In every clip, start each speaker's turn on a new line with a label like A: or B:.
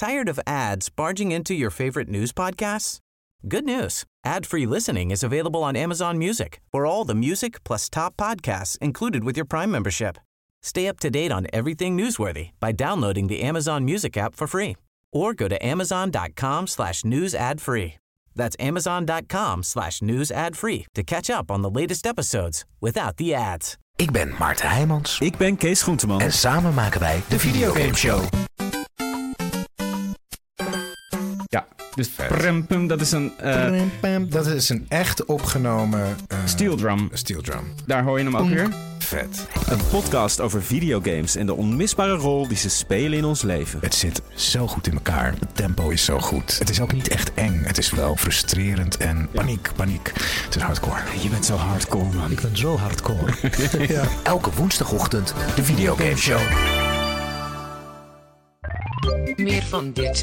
A: Tired of ads barging into your favorite news podcasts? Good news. Ad-free listening is available on Amazon Music for all the music plus top podcasts included with your Prime membership. Stay up to date on everything newsworthy by downloading the Amazon Music app for free or go to amazon.com slash news ad free. That's amazon.com slash news ad free to catch up on the latest episodes without the ads.
B: Ik ben Maarten Heijmans.
C: Ik ben Kees Groenteman.
B: En samen maken wij de Videogame Show.
C: Ja, dus prem, pum, dat is een uh,
D: Dat is een echt opgenomen uh,
C: steel drum.
D: Steel drum.
C: Daar hoor je hem ook weer.
D: Vet.
C: Een podcast over videogames en de onmisbare rol die ze spelen in ons leven.
D: Het zit zo goed in elkaar. Het tempo is zo goed. Het is ook niet echt eng. Het is wel frustrerend en paniek, paniek. Het is hardcore.
C: Je bent zo hardcore, man.
D: Ik ben zo hardcore.
B: ja. Elke woensdagochtend de Videogame Show.
E: Meer van dit.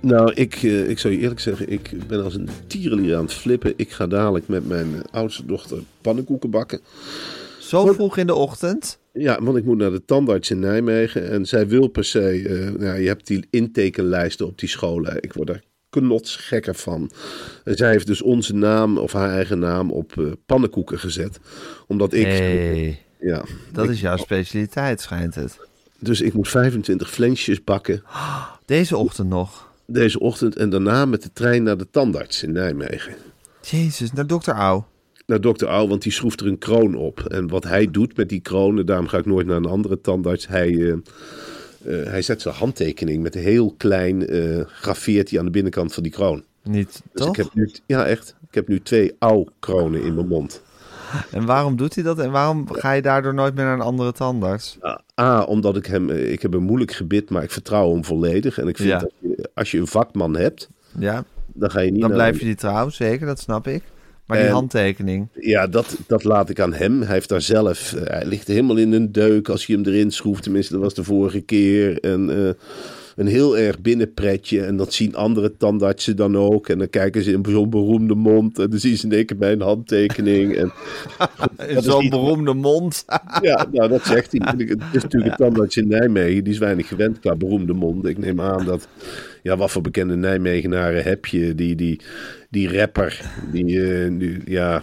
F: Nou, ik, uh, ik zou je eerlijk zeggen, ik ben als een tierenlier aan het flippen. Ik ga dadelijk met mijn oudste dochter pannenkoeken bakken.
G: Zo vroeg in de ochtend?
F: Ja, want ik moet naar de tandarts in Nijmegen. En zij wil per se, uh, nou, je hebt die intekenlijsten op die scholen. Ik word er knotsgekker van. En zij heeft dus onze naam, of haar eigen naam, op uh, pannenkoeken gezet. Omdat ik...
G: Hey,
F: ja,
G: dat
F: ik,
G: is jouw specialiteit, schijnt het.
F: Dus ik moet 25 flensjes bakken.
G: Deze ochtend nog?
F: Deze ochtend en daarna met de trein naar de tandarts in Nijmegen.
G: Jezus, naar dokter Au.
F: Naar dokter Au, want die schroeft er een kroon op. En wat hij doet met die kronen, daarom ga ik nooit naar een andere tandarts. Hij, uh, uh, hij zet zijn handtekening met een heel klein uh, graveert hij aan de binnenkant van die kroon.
G: Niet,
F: dus
G: toch?
F: Ik heb nu, ja, echt. Ik heb nu twee Au-kronen in mijn mond.
G: En waarom doet hij dat? En waarom ga je daardoor nooit meer naar een andere tandarts?
F: A, omdat ik hem... Ik heb een moeilijk gebit, maar ik vertrouw hem volledig. En ik vind
G: Ja.
F: dat je, als je een vakman hebt,
G: Ja,
F: dan ga je niet
G: dan blijf je die trouw, zeker, dat snap ik. Maar die
F: En-
G: handtekening,
F: Ja, dat, dat laat ik aan hem. Hij heeft daar zelf. eh, hij ligt helemaal in een deuk als je hem erin schroeft. Tenminste, dat was de vorige keer. En eh, een heel erg binnenpretje. En dat zien andere tandartsen dan ook. En dan kijken ze in zo'n beroemde mond. En dan zien ze in één keer mijn handtekening. En,
G: in zo'n
F: niet-
G: beroemde mond.
F: ja, nou, dat zegt hij. Het is natuurlijk een tandarts in Nijmegen. Die is weinig gewend qua beroemde monden. Ik neem aan dat. Ja, wat voor bekende Nijmegenaren heb je? Die, die, die rapper. Die, nu, ja.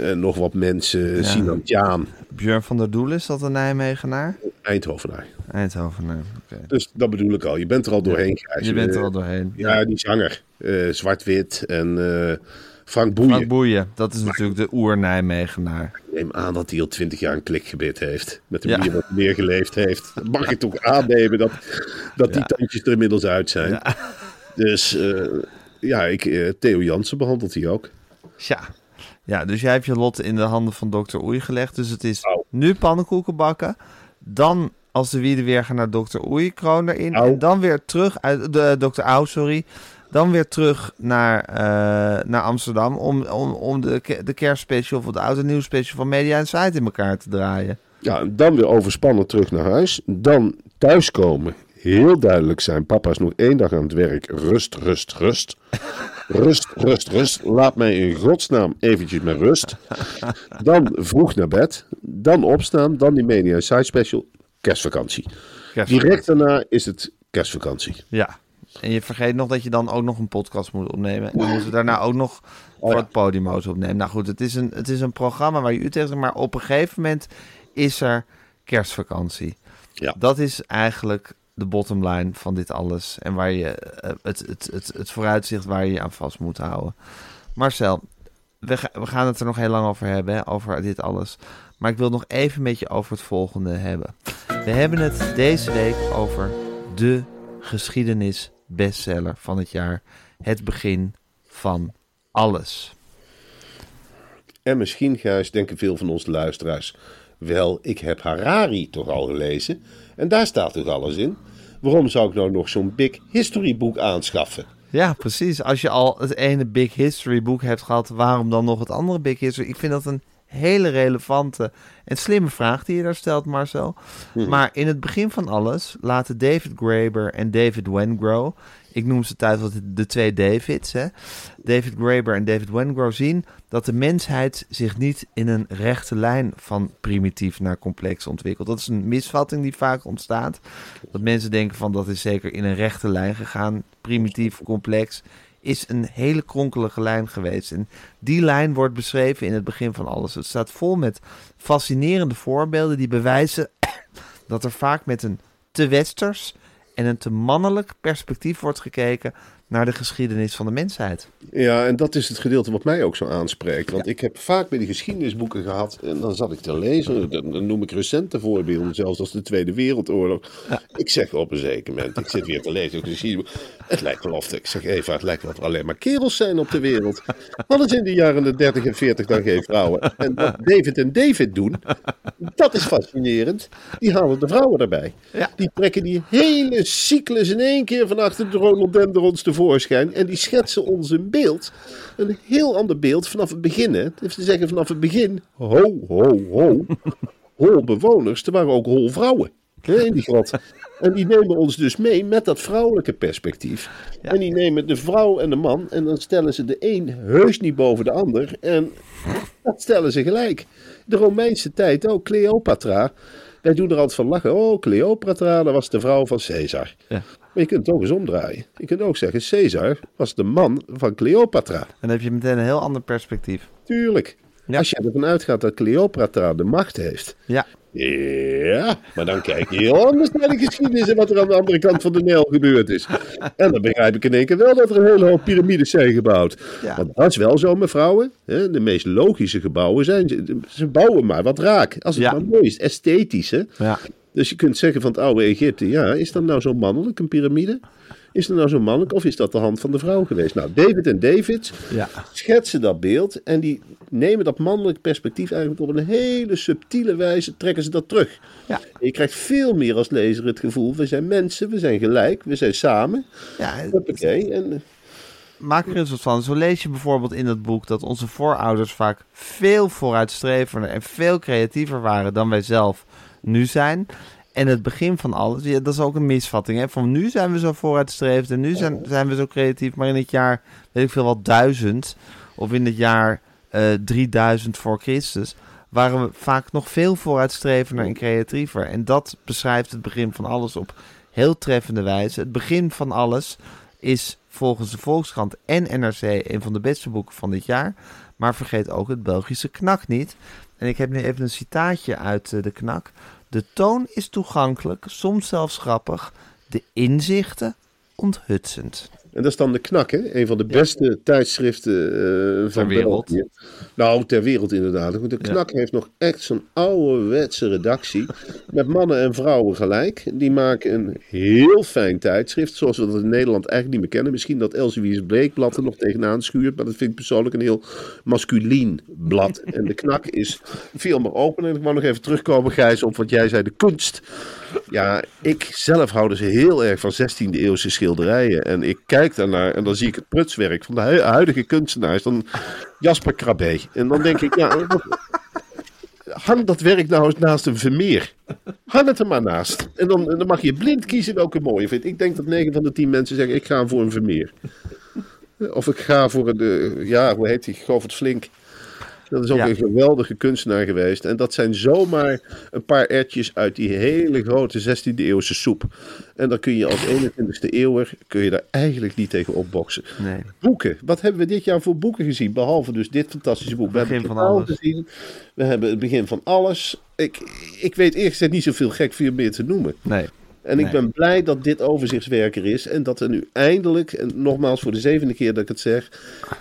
F: eh, nog wat mensen. Sinan Tjaan.
G: Björn van der Doel is dat een Nijmegenaar?
F: Eindhovenaar.
G: Eindhovenaar, oké.
F: Dus dat bedoel ik al. Je bent er al doorheen.
G: Je bent er
F: Eh,
G: al doorheen.
F: Ja, die zanger. eh, Zwart-wit en eh, Frank Boeien.
G: Frank Boeien, dat is natuurlijk de oer-Nijmegenaar.
F: Ik neem aan dat hij al twintig jaar een klikgebit heeft. Met de
G: Ja.
F: manier waarop hij neergeleefd heeft. Dat mag ik toch aannemen dat, dat die tandjes er inmiddels uit zijn. Dus ja, ik, Theo Jansen behandelt hij ook.
G: Tja. Ja, dus jij hebt je lot in de handen van dokter Oei gelegd. Dus het is
F: Au.
G: nu pannenkoeken bakken. Dan, als de wieden weer gaan naar dokter Oei, kroon erin.
F: Au.
G: En dan weer terug, uit de dokter Au, sorry. Dan weer terug naar, eh, naar Amsterdam om, om, om de, de kerstspecial of de oude nieuwsspecial van Media Insight in elkaar te draaien.
F: Ja, en dan weer overspannen terug naar huis. Dan thuiskomen. Heel duidelijk zijn. Papa is nog één dag aan het werk. Rust, rust, rust. Rust, rust, rust. Laat mij in godsnaam eventjes met rust. Dan vroeg naar bed. Dan opstaan. Dan die Media Side Special. Kerstvakantie. Direct daarna is het kerstvakantie.
G: Ja. En je vergeet nog dat je dan ook nog een podcast moet opnemen. En dan moeten we daarna ook nog voor het Podimo's opnemen. Nou goed, het is, een, het is een programma waar je u tegen maar op een gegeven moment is er kerstvakantie.
F: Ja.
G: Dat is eigenlijk de bottom line van dit alles. En waar je eh, het, het, het, het vooruitzicht waar je je aan vast moet houden. Marcel, we, ga- we gaan het er nog heel lang over hebben, hè, over dit alles. Maar ik wil nog even met je over het volgende hebben. We hebben het deze week over de geschiedenis bestseller van het jaar. Het begin van alles.
F: En misschien, Gijs, denken veel van onze luisteraars... Wel, ik heb Harari toch al gelezen. En daar staat toch alles in? Waarom zou ik nou nog zo'n big history boek aanschaffen?
G: Ja, precies. Als je al het ene Big History boek hebt gehad, waarom dan nog het andere Big History? Ik vind dat een hele relevante en slimme vraag die je daar stelt, Marcel. Maar in het begin van alles laten David Graeber en David Wengrow, ik noem ze wel de, de twee Davids, hè? David Graeber en David Wengrow zien dat de mensheid zich niet in een rechte lijn van primitief naar complex ontwikkelt. Dat is een misvatting die vaak ontstaat. Dat mensen denken van dat is zeker in een rechte lijn gegaan, primitief, complex is een hele kronkelige lijn geweest. En die lijn wordt beschreven in het begin van alles. Het staat vol met fascinerende voorbeelden die bewijzen dat er vaak met een te westers en een te mannelijk perspectief wordt gekeken naar de geschiedenis van de mensheid.
F: Ja, en dat is het gedeelte wat mij ook zo aanspreekt. Want ik heb vaak bij die geschiedenisboeken gehad. En dan zat ik te lezen. Dan, dan noem ik recente voorbeelden, zelfs als de Tweede Wereldoorlog. Ik zeg op een zeker moment. Ik zit weer te lezen. geschiedenis. Het lijkt wel of. Ik zeg Eva, het lijkt wel of er alleen maar kerels zijn op de wereld. Wat is in de jaren de 30 en 40 dan geen vrouwen? En wat David en David doen, dat is fascinerend. Die halen de vrouwen erbij.
G: Ja.
F: Die trekken die hele cyclus in één keer van achter de rhododendrons tevoorschijn. En die schetsen ons een beeld. Een heel ander beeld vanaf het begin. Hè. Is te zeggen vanaf het begin. Ho, ho, ho. Hol bewoners. Er waren ook hol vrouwen. hè, In die grot. En die nemen ons dus mee met dat vrouwelijke perspectief. En die nemen de vrouw en de man. En dan stellen ze de een heus niet boven de ander. En dat stellen ze gelijk. De Romeinse tijd ook. Cleopatra. Wij doen er altijd van lachen. Oh, Cleopatra, dat was de vrouw van Caesar.
G: Ja.
F: Maar je kunt het ook eens omdraaien. Je kunt ook zeggen, Caesar was de man van Cleopatra.
G: En dan heb je meteen een heel ander perspectief.
F: Tuurlijk.
G: Ja.
F: Als je ervan uitgaat dat Cleopatra de macht heeft.
G: Ja,
F: Ja, maar dan kijk je heel anders naar de geschiedenis en wat er aan de andere kant van de Nijl gebeurd is. En dan begrijp ik in één keer wel dat er een hele hoop piramides zijn gebouwd.
G: Ja.
F: Want dat is wel zo, mevrouwen. Hè? De meest logische gebouwen zijn, ze- ze bouwen maar wat raak. Als het
G: Ja.
F: maar mooi is, esthetisch. Hè?
G: ja.
F: Dus je kunt zeggen van het oude Egypte, ja, is dat nou zo mannelijk, een piramide? Is dat nou zo mannelijk of is dat de hand van de vrouw geweest? Nou, David en David
G: ja.
F: schetsen dat beeld en die nemen dat mannelijk perspectief eigenlijk op een hele subtiele wijze, trekken ze dat terug.
G: Ja.
F: En je krijgt veel meer als lezer het gevoel, we zijn mensen, we zijn gelijk, we zijn samen.
G: ja
F: Hoppakee. En
G: maak er eens wat van. Zo lees je bijvoorbeeld in het boek dat onze voorouders vaak veel vooruitstrevender en veel creatiever waren dan wij zelf nu zijn. En het begin van alles, ja, dat is ook een misvatting. Hè? Van nu zijn we zo vooruitstrevend en nu zijn, zijn we zo creatief. Maar in het jaar, weet ik veel wat, duizend of in het jaar eh 3000 voor Christus waren we vaak nog veel vooruitstrevender en creatiever. En dat beschrijft het begin van alles op heel treffende wijze. Het begin van alles is volgens de Volkskrant en NRC een van de beste boeken van dit jaar. Maar vergeet ook het Belgische knak niet. En ik heb nu even een citaatje uit eh, de knak. De toon is toegankelijk, soms zelfs grappig. De inzichten onthutsend.
F: En dat is dan de Knak, hè? Een van de beste tijdschriften eh, van
G: wereld.
F: België. Nou, ter wereld inderdaad. De Knak heeft nog echt zo'n ouderwetse redactie. Met mannen en vrouwen gelijk. Die maken een heel fijn tijdschrift. Zoals we dat in Nederland eigenlijk niet meer kennen. Misschien dat Elsewier's Bleekblad er nog tegenaan schuurt. Maar dat vind ik persoonlijk een heel masculien blad. En de Knak is veel meer open. En ik wou nog even terugkomen, Gijs, op wat jij zei. De kunst. Ja, ik zelf hou dus heel erg van 16e eeuwse schilderijen. En ik kijk daarnaar en dan zie ik het prutswerk van de hu- huidige kunstenaars. Dan Jasper Krabbe. En dan denk ik, ja, hang dat werk nou eens naast een Vermeer. Hang het er maar naast. En dan, dan mag je blind kiezen welke mooi je vindt. Ik denk dat 9 van de 10 mensen zeggen, ik ga voor een Vermeer. Of ik ga voor een, eh, ja, hoe heet die, Govert Flink. Dat is ook
G: Ja.
F: een geweldige kunstenaar geweest. En dat zijn zomaar een paar ertjes uit die hele grote 16e eeuwse soep. En dan kun je als 21e eeuwer kun je daar eigenlijk niet tegen opboksen.
G: Nee.
F: Boeken. Wat hebben we dit jaar voor boeken gezien? Behalve dus dit fantastische boek. We
G: Begin
F: hebben het
G: van alles.
F: gezien. We hebben het begin van alles. Ik, ik weet eerlijk gezegd niet zoveel gek veel meer te noemen.
G: Nee.
F: En ik ben blij dat dit overzichtswerker is. En dat er nu eindelijk, en nogmaals voor de zevende keer dat ik het zeg,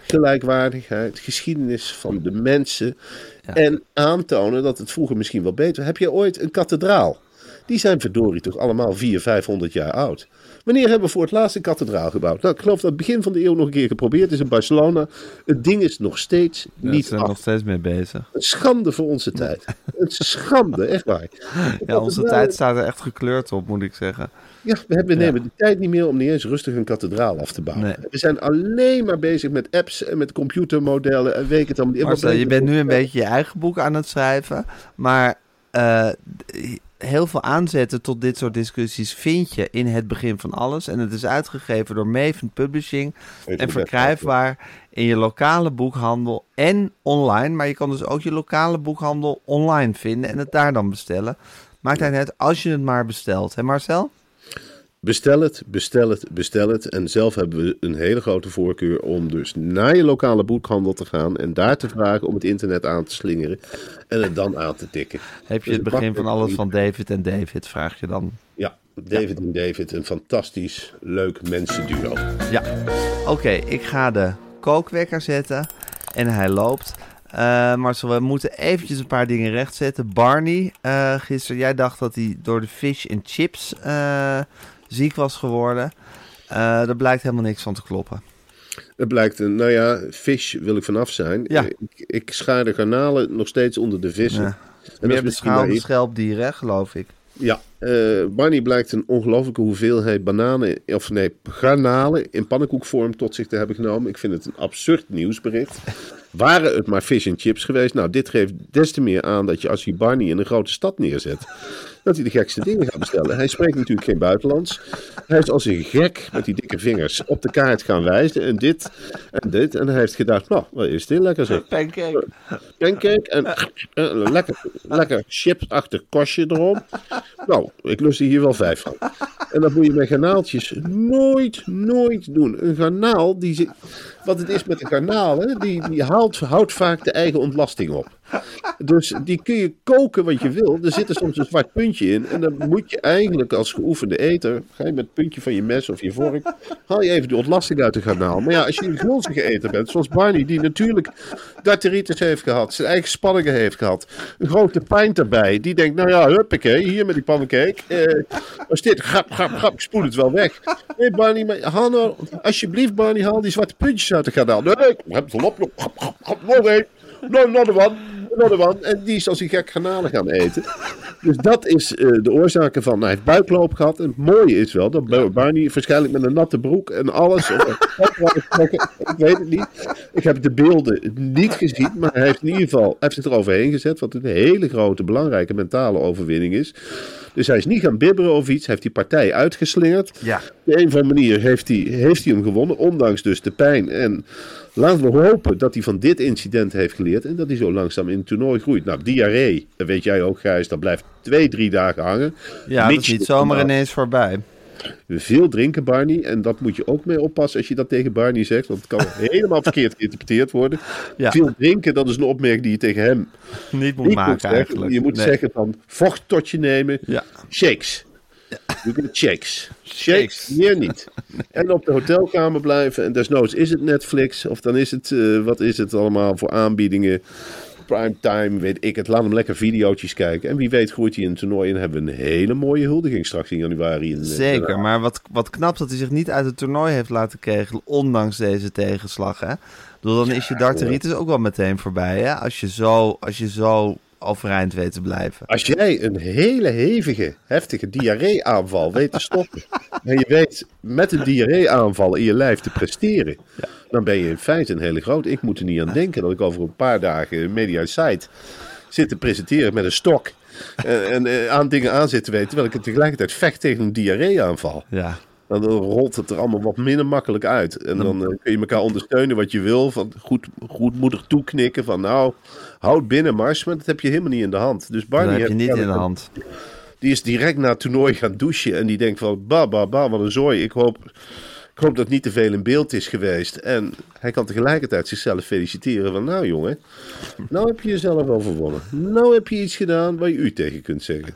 F: gelijkwaardigheid, geschiedenis van de mensen.
G: Ja.
F: En aantonen dat het vroeger misschien wel beter. Heb je ooit een kathedraal? Die zijn verdorie toch allemaal 400, 500 jaar oud. Wanneer hebben we voor het laatst een kathedraal gebouwd? Nou, ik geloof dat het begin van de eeuw nog een keer geprobeerd is in Barcelona. Het ding is nog steeds
G: Ja,
F: niet
G: zijn
F: af.
G: nog steeds mee bezig.
F: Een schande voor onze tijd. Een schande, echt waar.
G: Ja, onze tijd staat er echt gekleurd op, moet ik zeggen.
F: Ja, we, hebben, we nemen de tijd niet meer om niet eens rustig een kathedraal af te bouwen.
G: Nee.
F: We zijn alleen maar bezig met apps en met computermodellen en weet ik het allemaal.
G: Marcel, je bent nu een
F: er-
G: beetje je eigen boek aan het schrijven. Maar eh, heel veel aanzetten tot dit soort discussies vind je in het begin van alles. En het is uitgegeven door Maven Publishing. En verkrijgbaar in je lokale boekhandel en online. Maar je kan dus ook je lokale boekhandel online vinden en het daar dan bestellen. Maakt hij net als je het maar bestelt. Hè Marcel?
F: Bestel het, bestel het, bestel het. En zelf hebben we een hele grote voorkeur om dus naar je lokale boekhandel te gaan en daar te vragen om het internet aan te slingeren en het dan aan te tikken.
G: Heb je
F: Dus
G: het begin van alles van David en David, vraag je dan.
F: Ja, David en David, een fantastisch leuk mensenduo.
G: Ja, oké, ik ga de kookwekker zetten en hij loopt. Eh Marcel, we moeten eventjes een paar dingen rechtzetten. Barney, eh gisteren, jij dacht dat hij door de fish and chips eh, ziek was geworden. Eh daar blijkt helemaal niks van te kloppen.
F: Het blijkt, een, nou ja, fish wil ik vanaf zijn.
G: Ja.
F: Ik, ik schaar de garnalen nog steeds onder de vissen.
G: Ja.
F: En
G: Meer beschaalde schelpdieren, geloof ik.
F: Ja, eh, Barney blijkt een ongelofelijke hoeveelheid bananen, of nee, garnalen in pannenkoekvorm tot zich te hebben genomen. Ik vind het een absurd nieuwsbericht. Waren het maar fish and chips geweest? Nou, dit geeft des te meer aan dat je als je Barney in een grote stad neerzet, dat hij de gekste dingen gaat bestellen. Hij spreekt natuurlijk geen buitenlands. Hij is als een gek met die dikke vingers op de kaart gaan wijzen en dit en dit. En hij heeft gedacht, nou, wat is dit lekker zeg.
G: Pancake.
F: Pancake en eh, lekker, lekker chipsachtig kostje erom. Nou, ik lust er hier wel vijf van. En dat moet je met garnaaltjes nooit, nooit doen. Een garnaal, die wat het is met een garnaal, hè, die, die haalt, houdt vaak de eigen ontlasting op. Dus die kun je koken wat je wil. Er zit er soms een zwart puntje in. En dan moet je eigenlijk als geoefende eter, ga je met het puntje van je mes of je vork, haal je even de ontlasting uit de garnaal. Maar ja, als je een gulzige eter bent, zoals Barney, die natuurlijk darteritis heeft gehad, zijn eigen spanningen heeft gehad, een grote pint erbij, die denkt, nou ja, huppakee, hier met die pancake. Eh, als dit, grap, grap, grap, ik spoel het wel weg. Nee, Barney, maar haal nou, alsjeblieft Barney, haal die zwarte puntjes uit de garnaal. Nee, ik heb het al op, nog één. No, another one, another one. En die is als een gek garnalen gaan eten. Dus dat is eh, de oorzaak ervan. Nou, hij heeft buikloop gehad. En het mooie is wel dat Bar- Barney waarschijnlijk met een natte broek en alles. Ik weet het niet. Ik heb de beelden niet gezien. Maar hij heeft in ieder geval hij heeft zich eroverheen gezet. Wat een hele grote, belangrijke mentale overwinning is. Dus hij is niet gaan bibberen of iets. Hij heeft die partij uitgeslingerd.
G: Ja.
F: Op de een of andere manier heeft hij, heeft hij hem gewonnen. Ondanks dus de pijn. En laten we hopen dat hij van dit incident heeft geleerd. En dat hij zo langzaam in het toernooi groeit. Nou, diarree, dat weet jij ook Gijs. Dat blijft twee, drie dagen hangen.
G: Ja, dat is niet zomaar
F: inderdaad
G: ineens voorbij.
F: Veel drinken Barney. En dat moet je ook mee oppassen als je dat tegen Barney zegt. Want het kan helemaal verkeerd geïnterpreteerd worden.
G: Ja.
F: Veel drinken, dat is een opmerking die je tegen hem
G: Niet moet
F: niet
G: maken
F: moet
G: eigenlijk.
F: Je moet
G: Nee.
F: zeggen van vocht tot je nemen.
G: Ja.
F: Shakes. You get shakes. Shakes, meer niet. En op de hotelkamer blijven. En desnoods is het Netflix. Of dan is het, eh, wat is het allemaal voor aanbiedingen. Primetime, weet ik het. Laat hem lekker videootjes kijken. En wie weet groeit hij in het toernooi. En hebben we een hele mooie huldiging straks in januari. In, eh,
G: Zeker, maar wat, wat knap dat hij zich niet uit het toernooi heeft laten kegelen, ondanks deze tegenslag. Hè? Bedoel, dan is je darteritis ook wel meteen voorbij, hè? Als je zo, als je zo overeind weet te blijven.
F: Als jij een hele hevige, heftige diarree-aanval weet te stoppen. en je weet met een diarree-aanval in je lijf te presteren. dan ben je in feite een hele grote. Ik moet er niet aan denken dat ik over een paar dagen in Media Site zit te presenteren met een stok. En, en eh, aan dingen aan zit te weten. terwijl ik tegelijkertijd vecht tegen een diarree-aanval.
G: Ja,
F: Dan rolt het er allemaal wat minder makkelijk uit. En dan eh, kun je elkaar ondersteunen wat je wil. Van goed, goedmoedig toeknikken. Van nou, houd binnen mars. Maar dat heb je helemaal niet in de hand. Dus
G: dat
F: Barney
G: heb je niet in de hand.
F: die is direct na het toernooi gaan douchen. En die denkt van, ba, ba, ba, wat een zooi. Ik hoop, ik hoop dat niet te veel in beeld is geweest. En hij kan tegelijkertijd zichzelf feliciteren van, nou jongen, nou heb je jezelf overwonnen. Nou heb je iets gedaan waar je u tegen kunt zeggen.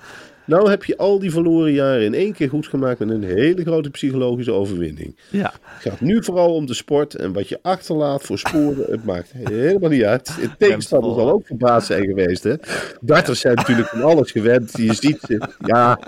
F: Nou heb je al die verloren jaren in één keer goed gemaakt met een hele grote psychologische overwinning.
G: Ja.
F: Het gaat nu vooral om de sport en wat je achterlaat voor sporen. Het maakt helemaal niet uit. Het tegenstander zal ook verbaasd zijn geweest. Hè? Darters zijn natuurlijk van alles gewend. Je ziet ze, ja,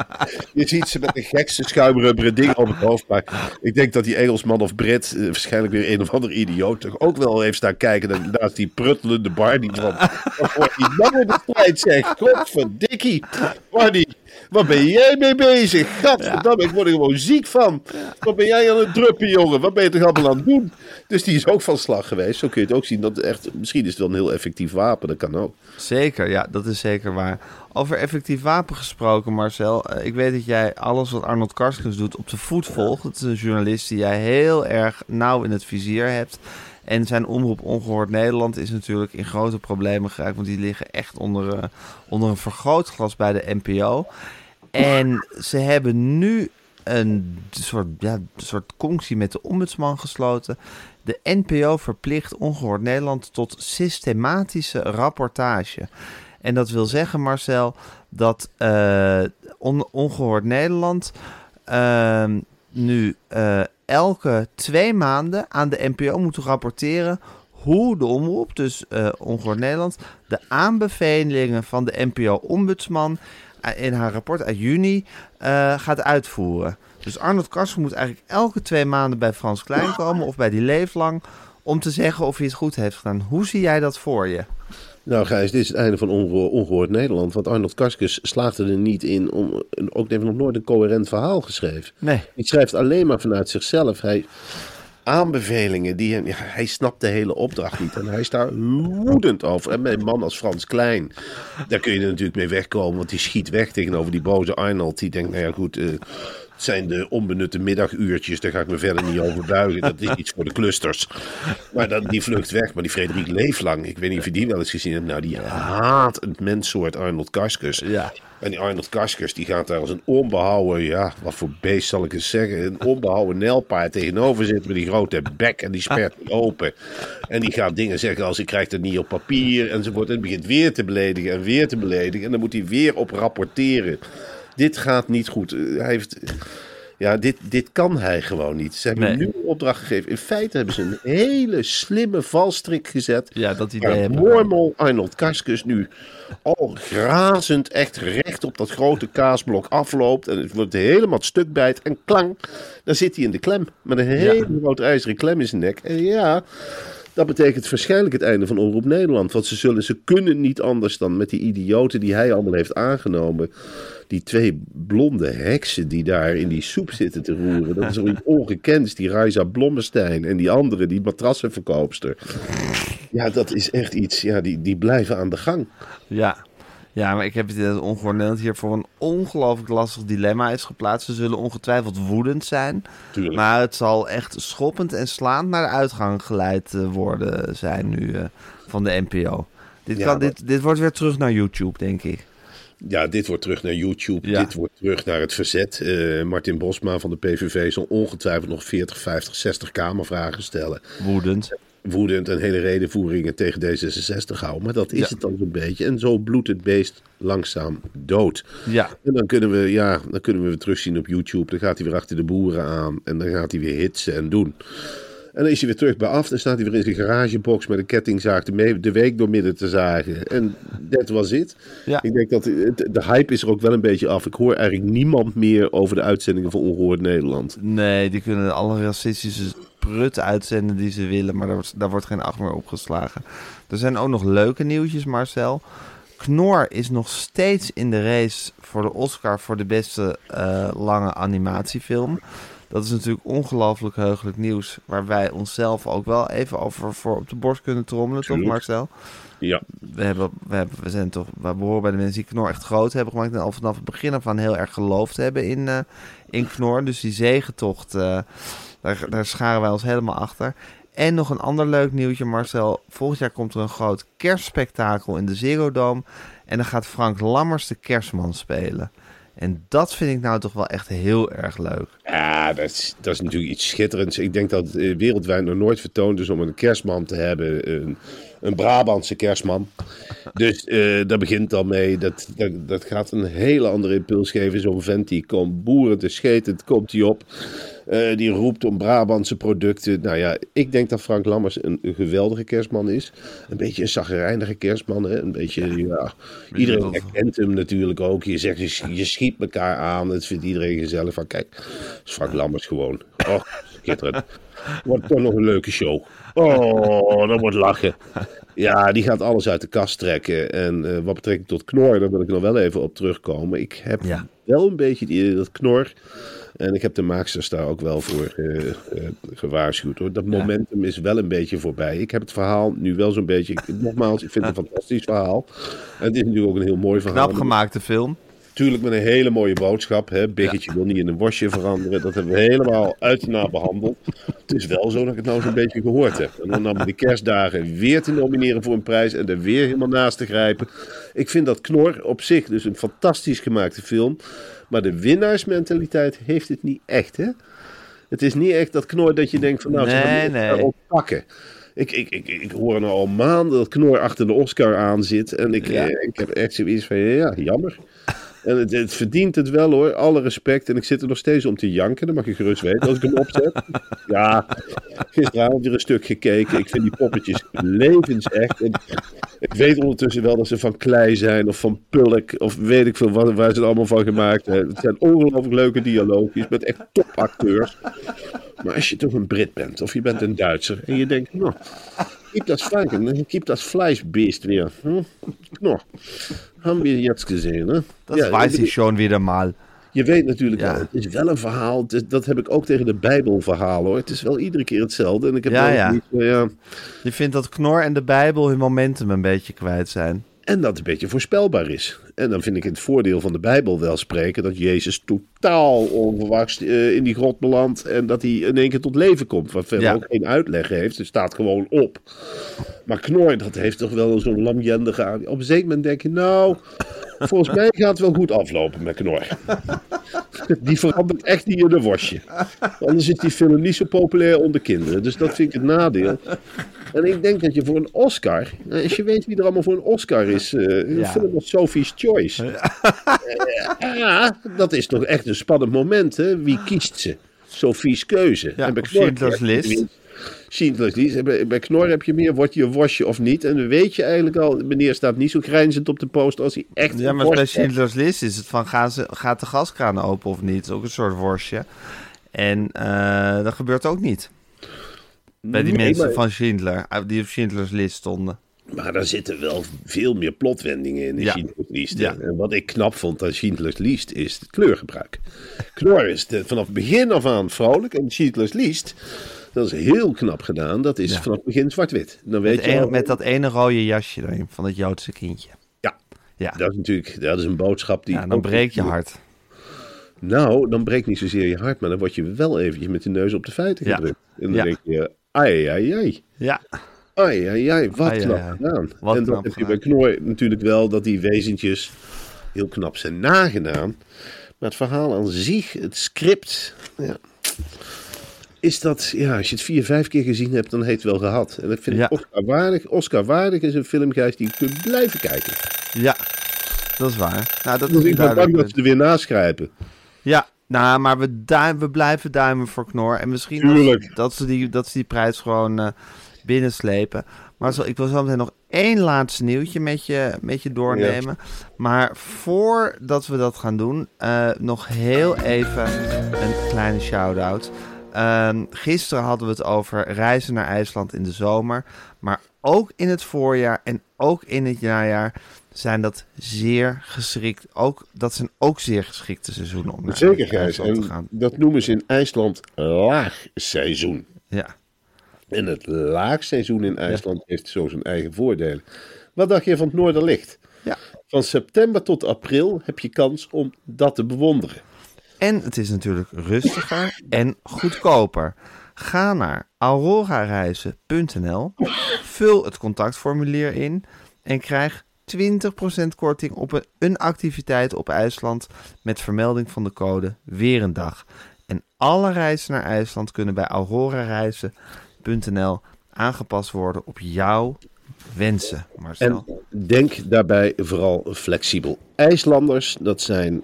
F: je ziet ze met de gekste schuimrubberen dingen op het hoofd. Maar ik denk dat die Engelsman of Brit, eh, waarschijnlijk weer een of ander idioot, toch ook wel heeft staan kijken naast die pruttelende Barney. Van, wat wordt die man in de strijd zeg? Godverdikkie. Barney, waar ben jij mee bezig? Gadverdamme, ik word er gewoon ziek van. Wat ben jij aan het druppen, jongen? Wat ben je toch allemaal aan het doen? Dus die is ook van slag geweest. Zo kun je het ook zien. Dat echt, misschien is het wel een heel effectief wapen. Dat kan ook.
G: Zeker, ja, dat is zeker waar. Over effectief wapen gesproken, Marcel. eh, Ik weet dat jij alles wat Arnold Karskens doet op de voet volgt. Het is een journalist die jij heel erg nauw in het vizier hebt. En zijn omroep Ongehoord Nederland is natuurlijk in grote problemen geraakt. Want die liggen echt onder, eh, onder een vergrootglas bij de NPO. En ze hebben nu een soort, ja, soort conctie met de ombudsman gesloten. De NPO verplicht Ongehoord Nederland tot systematische rapportage. En dat wil zeggen, Marcel, dat eh, On- Ongehoord Nederland ehm, nu eh, elke twee maanden aan de NPO moet rapporteren hoe de omroep, dus eh Ongehoord Nederland, de aanbevelingen van de NPO-ombudsman in haar rapport uit juni eh, gaat uitvoeren. Dus Arnold Karsker moet eigenlijk elke twee maanden bij Frans Klein komen of bij die leeflang om te zeggen of hij het goed heeft gedaan. Hoe zie jij dat voor je?
F: Nou Gijs, dit is het einde van Ongeho- Ongehoord Nederland. Want Arnold Karskens slaagde er niet in om... Ook heeft nog nooit een coherent verhaal geschreven.
G: Nee.
F: Hij schrijft alleen maar vanuit zichzelf. Hij, aanbevelingen, die, ja, hij snapt de hele opdracht niet. En hij is daar woedend over. En met een man als Frans Klein, daar kun je er natuurlijk mee wegkomen. Want die schiet weg tegenover die boze Arnold. Die denkt, nou ja goed, eh, zijn de onbenutte middaguurtjes. Daar ga ik me verder niet over buigen. Dat is iets voor de clusters. Maar dan, die vlucht weg. Maar die Frederik Leeflang, ik weet niet of je die wel eens gezien hebt. Nou, die haat het menssoort Arnold Karskens.
G: Ja.
F: En die Arnold Karskers die gaat daar als een onbehouden, ja, wat voor beest zal ik eens zeggen, een onbehouden nelpaard tegenover zitten met die grote bek en die spert die open. En die gaat dingen zeggen als ik krijg het niet op papier enzovoort. En begint weer te beledigen en weer te beledigen. En dan moet hij weer op rapporteren. Dit gaat niet goed. Eh, Hij heeft... Ja, dit, dit kan hij gewoon niet. Ze hebben
G: Nee.
F: nu een opdracht gegeven. In feite hebben ze een hele slimme valstrik gezet.
G: Ja, dat idee
F: Waar
G: heb ik.
F: Mormel Arnold Karskens nu al grazend echt recht op dat grote kaasblok afloopt. En het wordt helemaal het stuk bijt. En klang, dan zit hij in de klem. Met een hele grote ijzeren klem in zijn nek. En ja, dat betekent waarschijnlijk het einde van Omroep Nederland. Want ze, zullen, ze kunnen niet anders dan met die idioten die hij allemaal heeft aangenomen. Die twee blonde heksen die daar in die soep zitten te roeren. Dat is zoiets ongekends. Die Raisa Blommestein en die andere, die matrassenverkoopster. Ja, dat is echt iets. Ja, die, die blijven aan de gang.
G: Ja. Ja, maar ik heb het Ongehoord Nederland hier voor een ongelooflijk lastig dilemma is geplaatst. Ze zullen ongetwijfeld woedend zijn.
F: Tuurlijk.
G: Maar het zal echt schoppend en slaand naar de uitgang geleid eh, worden zijn nu eh, van de NPO. Dit,
F: Ja,
G: kan,
F: maar-
G: dit, dit wordt weer terug naar YouTube, denk ik.
F: Ja, dit wordt terug naar YouTube.
G: Ja.
F: Dit wordt terug naar het verzet. Eh, Martin Bosma van de PVV zal ongetwijfeld nog 40, 50, 60 kamervragen stellen.
G: Woedend.
F: Woedend en hele redenvoeringen tegen D66 houden. Maar dat is
G: Ja.
F: het dan zo'n beetje. En zo bloedt het beest langzaam dood.
G: Ja,
F: En dan kunnen we, ja, dan kunnen we weer terugzien op YouTube. Dan gaat hij weer achter de boeren aan. En dan gaat hij weer hitsen en doen. En dan is hij weer terug bij af. Dan staat hij weer in zijn garagebox met een kettingzaag de, week door midden te zagen. En dat was het.
G: Ja.
F: Ik denk dat de hype is er ook wel een beetje af. Ik hoor eigenlijk niemand meer over de uitzendingen van Ongehoord Nederland.
G: nee, die kunnen alle racistische prut uitzenden die ze willen, maar daar wordt, daar wordt geen acht meer opgeslagen. Er zijn ook nog leuke nieuwtjes, Marcel. Knor is nog steeds in de race voor de Oscar voor de beste eh, lange animatiefilm. Dat is natuurlijk ongelooflijk heugelijk nieuws, waar wij onszelf ook wel even over voor op de borst kunnen trommelen, toch. Marcel?
F: Ja,
G: we, hebben, we, hebben, we zijn toch, we behoren bij de mensen die Knor echt groot hebben gemaakt. En al vanaf het begin af aan heel erg geloofd hebben in, eh, in Knor. Dus die zegentocht, eh, daar, daar scharen wij ons helemaal achter. En nog een ander leuk nieuwtje, Marcel. Volgend jaar komt er een groot kerstspektakel in de Dome. En dan gaat Frank Lammers de kerstman spelen. En dat vind ik nou toch wel echt heel erg leuk.
F: Ja, dat is, dat is natuurlijk iets schitterends. Ik denk dat het eh, wereldwijd nog nooit vertoond is om een kerstman te hebben. Een, een Brabantse kerstman. Dus eh daar begint al mee. Dat, dat, dat gaat een hele andere impuls geven. Zo'n vent die komt boeren te scheten, komt die op. Eh, die roept om Brabantse producten. Nou ja, ik denk dat Frank Lammers een, een geweldige kerstman is. Een beetje een zagrijnige kerstman. Hè? Een beetje, ja, iedereen herkent hem natuurlijk ook. Je zegt, je, je schiet elkaar aan. Het vindt iedereen gezellig. Van kijk, Frank Lammers gewoon. Oh, schitterend. Wordt toch nog een leuke show. Oh, dat wordt lachen. Ja, die gaat alles uit de kast trekken. En eh, wat betrekking tot Knor, daar wil ik nog wel even op terugkomen. Ik heb
G: Ja.
F: wel een beetje die, dat Knor. En ik heb de maaksters daar ook wel voor eh, eh, gewaarschuwd. Hoor. Dat momentum is wel een beetje voorbij. Ik heb het verhaal nu wel zo'n beetje. ik- nogmaals, ik vind het een fantastisch verhaal. En het is natuurlijk ook een heel mooi verhaal.
G: Knap gemaakte film.
F: Natuurlijk met een hele mooie boodschap. Hè? Biggetje wil niet in een wasje veranderen. Dat hebben we helemaal uit en na behandeld. Het is wel zo dat ik het nou zo'n beetje gehoord heb. En dan met de kerstdagen weer te nomineren voor een prijs en er weer helemaal naast te grijpen. Ik vind dat Knor op zich dus een fantastisch gemaakte film. Maar de winnaarsmentaliteit heeft het niet echt, hè? Het is niet echt dat Knor dat je denkt van nou, ze
G: Nee,
F: gaan het
G: nee.
F: pakken. Ik, ik, ik, ik hoor nou al maanden dat Knor achter de Oscar aan zit. En ik,
G: Ja.
F: eh, ik heb echt zoiets van, ja, jammer. En het, het verdient het wel hoor, alle respect. En ik zit er nog steeds om te janken, dat mag je gerust weten als ik hem opzet. Ja, gisteravond weer een stuk gekeken. Ik vind die poppetjes levensecht. En ik weet ondertussen wel dat ze van klei zijn of van pulk of weet ik veel wat, waar ze het allemaal van gemaakt hebben. Het zijn ongelooflijk leuke dialoogjes met echt topacteurs. Maar als je toch een Brit bent of je bent een Duitser en je denkt, nou, keep dat Franken, keep dat Fleischbeest weer. Hm? Nou, hebben we jetzt gezien, hè?
G: Dat
F: Ja,
G: weiß
F: ik-
G: ich schon wieder mal.
F: je weet natuurlijk
G: Ja.
F: wel, het is wel een verhaal. is- dat heb ik ook tegen de Bijbelverhalen hoor. Het is wel iedere keer hetzelfde. En ik heb
G: ja. Je vindt dat Knor en de Bijbel hun momentum een beetje kwijt zijn.
F: En dat het een beetje voorspelbaar is. En dan vind ik het voordeel van de Bijbel wel spreken dat Jezus totaal onverwachts eh, in die grot belandt. En dat hij in één keer tot leven komt. Wat verder
G: Ja.
F: ook geen uitleg heeft. Het staat gewoon op. Maar Knor, dat heeft toch wel zo'n lamjendige aan. Op een zeker moment denk je, nou, volgens mij gaat het wel goed aflopen met Knor. Die verandert echt niet in een wasje. Anders is die film niet zo populair onder kinderen. Dus dat vind ik het nadeel. En ik denk dat je voor een Oscar, eh, als je weet wie er allemaal voor een Oscar is, eh, een
G: Ja.
F: film als Sophie's Choice. Eh, ja, dat is toch echt een spannend moment, hè? Wie kiest ze? Sophie's keuze.
G: Ja,
F: bij
G: of
F: Knor
G: Schindler's List.
F: Schindler's Bij, bij Knor heb je meer, wordt je een wasje of niet? En dan weet je eigenlijk al, meneer staat niet zo grijnzend op de poster als hij echt
G: Ja, maar bij. Schindler's List is het van, gaan ze, gaat de gaskraan open of niet? Ook een soort worstje. En eh, dat gebeurt ook niet. Bij die
F: Nee,
G: mensen
F: maar-
G: van Schindler, eh, die op Schindler's List stonden.
F: Maar daar zitten wel veel meer plotwendingen in de
G: Ja.
F: Schindler's List.
G: Ja.
F: En wat ik knap vond aan Schindler's List is het kleurgebruik. Knor is de- vanaf het begin af aan vrolijk. En Schindler's List, dat is heel knap gedaan. Dat is
G: Ja.
F: vanaf het begin zwart-wit. Dan weet
G: Met,
F: je al-
G: met dat ene rode jasje erin van het Joodse kindje.
F: Ja,
G: Ja,
F: dat is natuurlijk dat is een boodschap die...
G: ja dan breekt je hart.
F: Nou, dan breekt niet zozeer je hart, maar dan word je wel eventjes met de neus op de feiten
G: Ja.
F: gedrukt. En dan
G: Ja.
F: denk je, ai, ai, ai.
G: Ja,
F: Ai, ai, ai, wat
G: Ai,
F: knap
G: ai.
F: gedaan.
G: Wat
F: en
G: knap
F: heb je bij Knor natuurlijk wel, dat die wezentjes heel knap zijn nagedaan. Maar het verhaal aan zich, het script, ja, is dat, ja, als je het vier, vijf keer gezien hebt, dan heeft het wel gehad. En dat vind
G: Ja.
F: ik Oscar waardig. Oscar waardig is een filmgeest die je kunt blijven kijken.
G: ja, dat is waar. Nou, dat
F: Dus
G: is
F: ik ben bang dat ze er weer naschrijpen.
G: Ja, nou, maar we, duim, we blijven duimen voor Knor. En misschien dat, dat, ze die, dat ze die prijs gewoon eh, binnenslepen. Maar zo, ik wil zo meteen nog één laatste nieuwtje met je, met je doornemen. Maar voordat we dat gaan doen, eh, nog heel even een kleine shout-out. Ehm, gisteren hadden we het over reizen naar IJsland in de zomer. Maar ook in het voorjaar en ook in het najaar zijn dat zeer geschikt. Ook, dat zijn ook zeer geschikte seizoenen om naar
F: Zeker, Gijs.
G: Te
F: En
G: gaan.
F: dat noemen ze in IJsland laagseizoen.
G: Ja.
F: En het laagseizoen in IJsland heeft zo zijn eigen voordelen. Wat dacht je van het Noorderlicht?
G: Ja.
F: Van september tot april heb je kans om dat te bewonderen.
G: En het is natuurlijk rustiger en goedkoper. Ga naar aurorareizen.nl, vul het contactformulier in en krijg 20% korting op een, activiteit op IJsland met vermelding van de code weer. En alle reizen naar IJsland kunnen bij aurorareizen.nl aangepast worden op jouw wensen.
F: En denk daarbij vooral flexibel. IJslanders, dat zijn,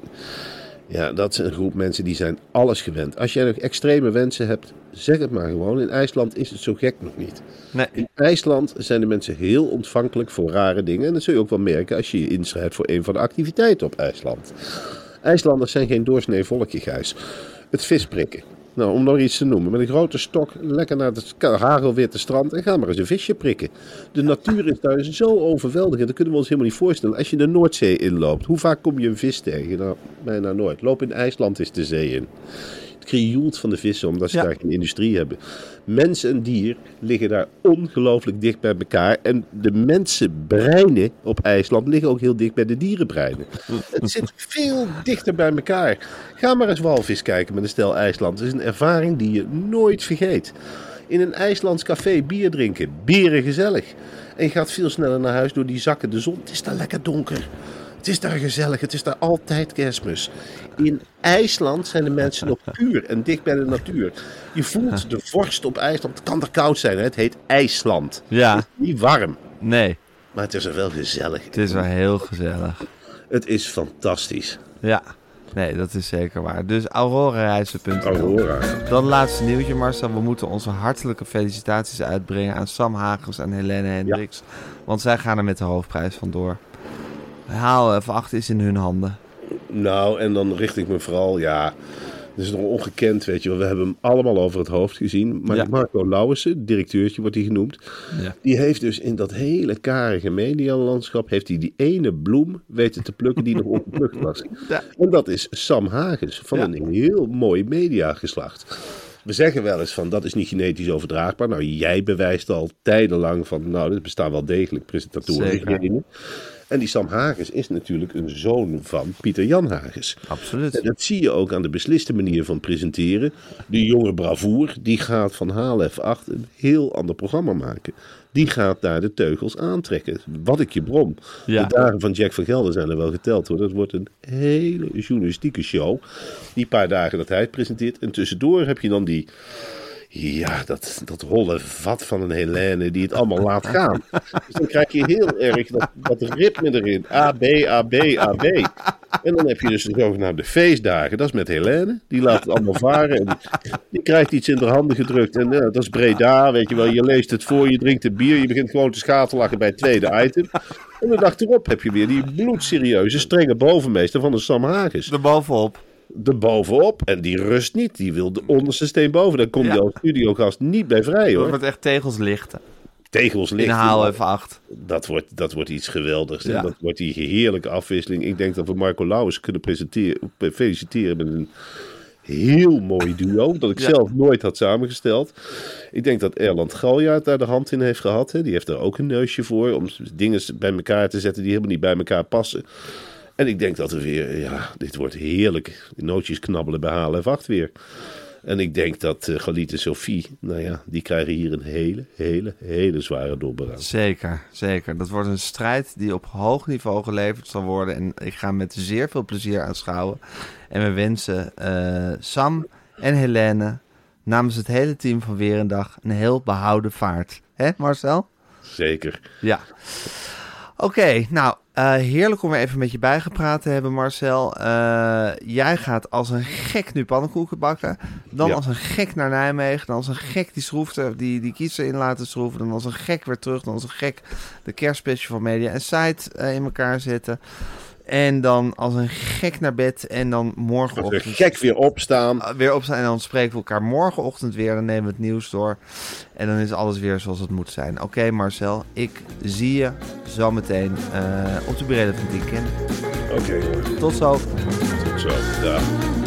F: ja, dat is een groep mensen die zijn alles gewend. Als jij nog extreme wensen hebt, zeg het maar gewoon. In IJsland is het zo gek nog niet.
G: nee,
F: In IJsland zijn de mensen heel ontvankelijk voor rare dingen. En dat zul je ook wel merken als je je inschrijft voor een van de activiteiten op IJsland. IJslanders zijn geen doorsnee volkje, Gijs. Het visprikken. Nou, om nog iets te noemen. Met een grote stok lekker naar het hagelwitte strand en ga maar eens een visje prikken. De natuur is daar zo overweldigend. Dat kunnen we ons helemaal niet voorstellen. Als je de Noordzee inloopt, hoe vaak kom je een vis tegen? Nou, bijna nooit. Loop in IJsland eens de zee in. Krioelt van de vissen, omdat ze
G: Ja.
F: daar geen industrie hebben. Mens en dier liggen daar ongelooflijk dicht bij elkaar. En de mensenbreinen op IJsland liggen ook heel dicht bij de dierenbreinen. Het zit veel dichter bij elkaar. Ga maar eens walvis kijken met een stel IJsland. Het is een ervaring die je nooit vergeet. In een IJslands café bier drinken. Bieren gezellig. En je gaat veel sneller naar huis door die zakken de zon. Het is daar lekker donker. Het is daar gezellig. Het is daar altijd kerstmis. In IJsland zijn de mensen nog puur en dicht bij de natuur. Je voelt de vorst op IJsland. Het kan er koud zijn. Hè? Het heet IJsland.
G: ja,
F: Niet warm.
G: nee,
F: Maar het is er wel gezellig.
G: het is wel heel gezellig.
F: Het is fantastisch.
G: Ja, nee, dat is zeker waar. Dus aurorareizen.nl.
F: Aurora.
G: Dan laatste nieuwtje, Marcel. We moeten onze hartelijke felicitaties uitbrengen aan Sam Hagens en Helene Hendricks. Want zij gaan er met de hoofdprijs vandoor. Haal F8 is in hun handen.
F: Nou, en dan richt ik me vooral, ja, dat is nog ongekend, weet je wel. We hebben hem allemaal over het hoofd gezien. Maar
G: Ja.
F: Marco Lauwersen, directeurtje wordt hij genoemd,
G: Ja.
F: die heeft dus in dat hele karige medialandschap, heeft hij die ene bloem weten te plukken die nog ongeplukt was.
G: Ja.
F: En dat is Sam Hagens, van een heel mooi mediageslacht. We zeggen wel eens van dat is niet genetisch overdraagbaar. Nou, jij bewijst al tijdenlang van nou, er bestaan wel degelijk presentatoren. En die Sam Hagens is natuurlijk een zoon van Pieter Jan Hagens.
G: Absoluut.
F: En dat zie je ook aan de besliste manier van presenteren. De jonge bravoer, die gaat van HLF 8 een heel ander programma maken. Die gaat daar de teugels aantrekken. Wat ik je brom.
G: Ja.
F: De dagen van Jack van Gelder zijn er wel geteld hoor. Dat wordt een hele journalistieke show. Die paar dagen dat hij het presenteert. En tussendoor heb je dan die... Ja, dat, dat holle vat van een Helene die het allemaal laat gaan. Dus dan krijg je heel erg dat, dat ritme erin. A, B, A, B, A, B. En dan heb je dus de zogenaamde feestdagen. Dat is met Helene. Die laat het allemaal varen. En die, krijgt iets in haar handen gedrukt. En ja, dat is Breda, weet je wel. Je leest het voor, je drinkt het bier. Je begint gewoon te schaterlachen bij het tweede item. En de dag erop heb je weer die bloedserieuze, strenge bovenmeester van de Sam Hagens
G: Er bovenop.
F: Bovenop. En die rust niet. Die wil de onderste steen boven. Daar komt
G: Ja.
F: als studiogast niet bij vrij
G: Het
F: hoor.
G: wordt echt tegels lichten.
F: Tegels
G: In
F: licht.
G: haal F8.
F: Dat wordt, dat wordt iets geweldigs. En dat wordt die heerlijke afwisseling. Ik denk dat we Marco Lauwers kunnen presenteren, feliciteren met een heel mooi duo. Dat ik
G: Ja.
F: zelf nooit had samengesteld. Ik denk dat Erland Galjaard daar de hand in heeft gehad. Hè. Die heeft daar ook een neusje voor. Om dingen bij elkaar te zetten die helemaal niet bij elkaar passen. En ik denk dat we weer, ja, dit wordt heerlijk. Nootjes knabbelen bij HLF8 weer. En ik denk dat uh, Galit en Sophie, nou ja, die krijgen hier een hele, hele, hele zware dobberaad.
G: Zeker, zeker. Dat wordt een strijd die op hoog niveau geleverd zal worden. En ik ga met zeer veel plezier aanschouwen. En we wensen eh, Sam en Helene namens het hele team van Weer een Dag een heel behouden vaart. Hè, Marcel?
F: Zeker.
G: Ja. Oké, nou, uh, heerlijk om weer even met je bijgepraat te hebben, Marcel. Uh, jij gaat als een gek nu pannenkoeken bakken. Dan ja. als een gek naar Nijmegen. Dan als een gek die schroefde, die, die kiezer in laten schroeven. Dan als een gek weer terug. Dan als een gek de kerstspecial van Media en Site uh, in elkaar zetten. En dan als een gek naar bed. En dan morgenochtend...
F: Weer gek weer opstaan.
G: weer opstaan. En dan spreken we elkaar morgenochtend weer. Dan nemen we het nieuws door. En dan is alles weer zoals het moet zijn. Oké okay, Marcel, ik zie je zometeen uh, op de Brede van Weekend.
F: Oké okay.
G: Tot zo.
F: Tot zo, dag.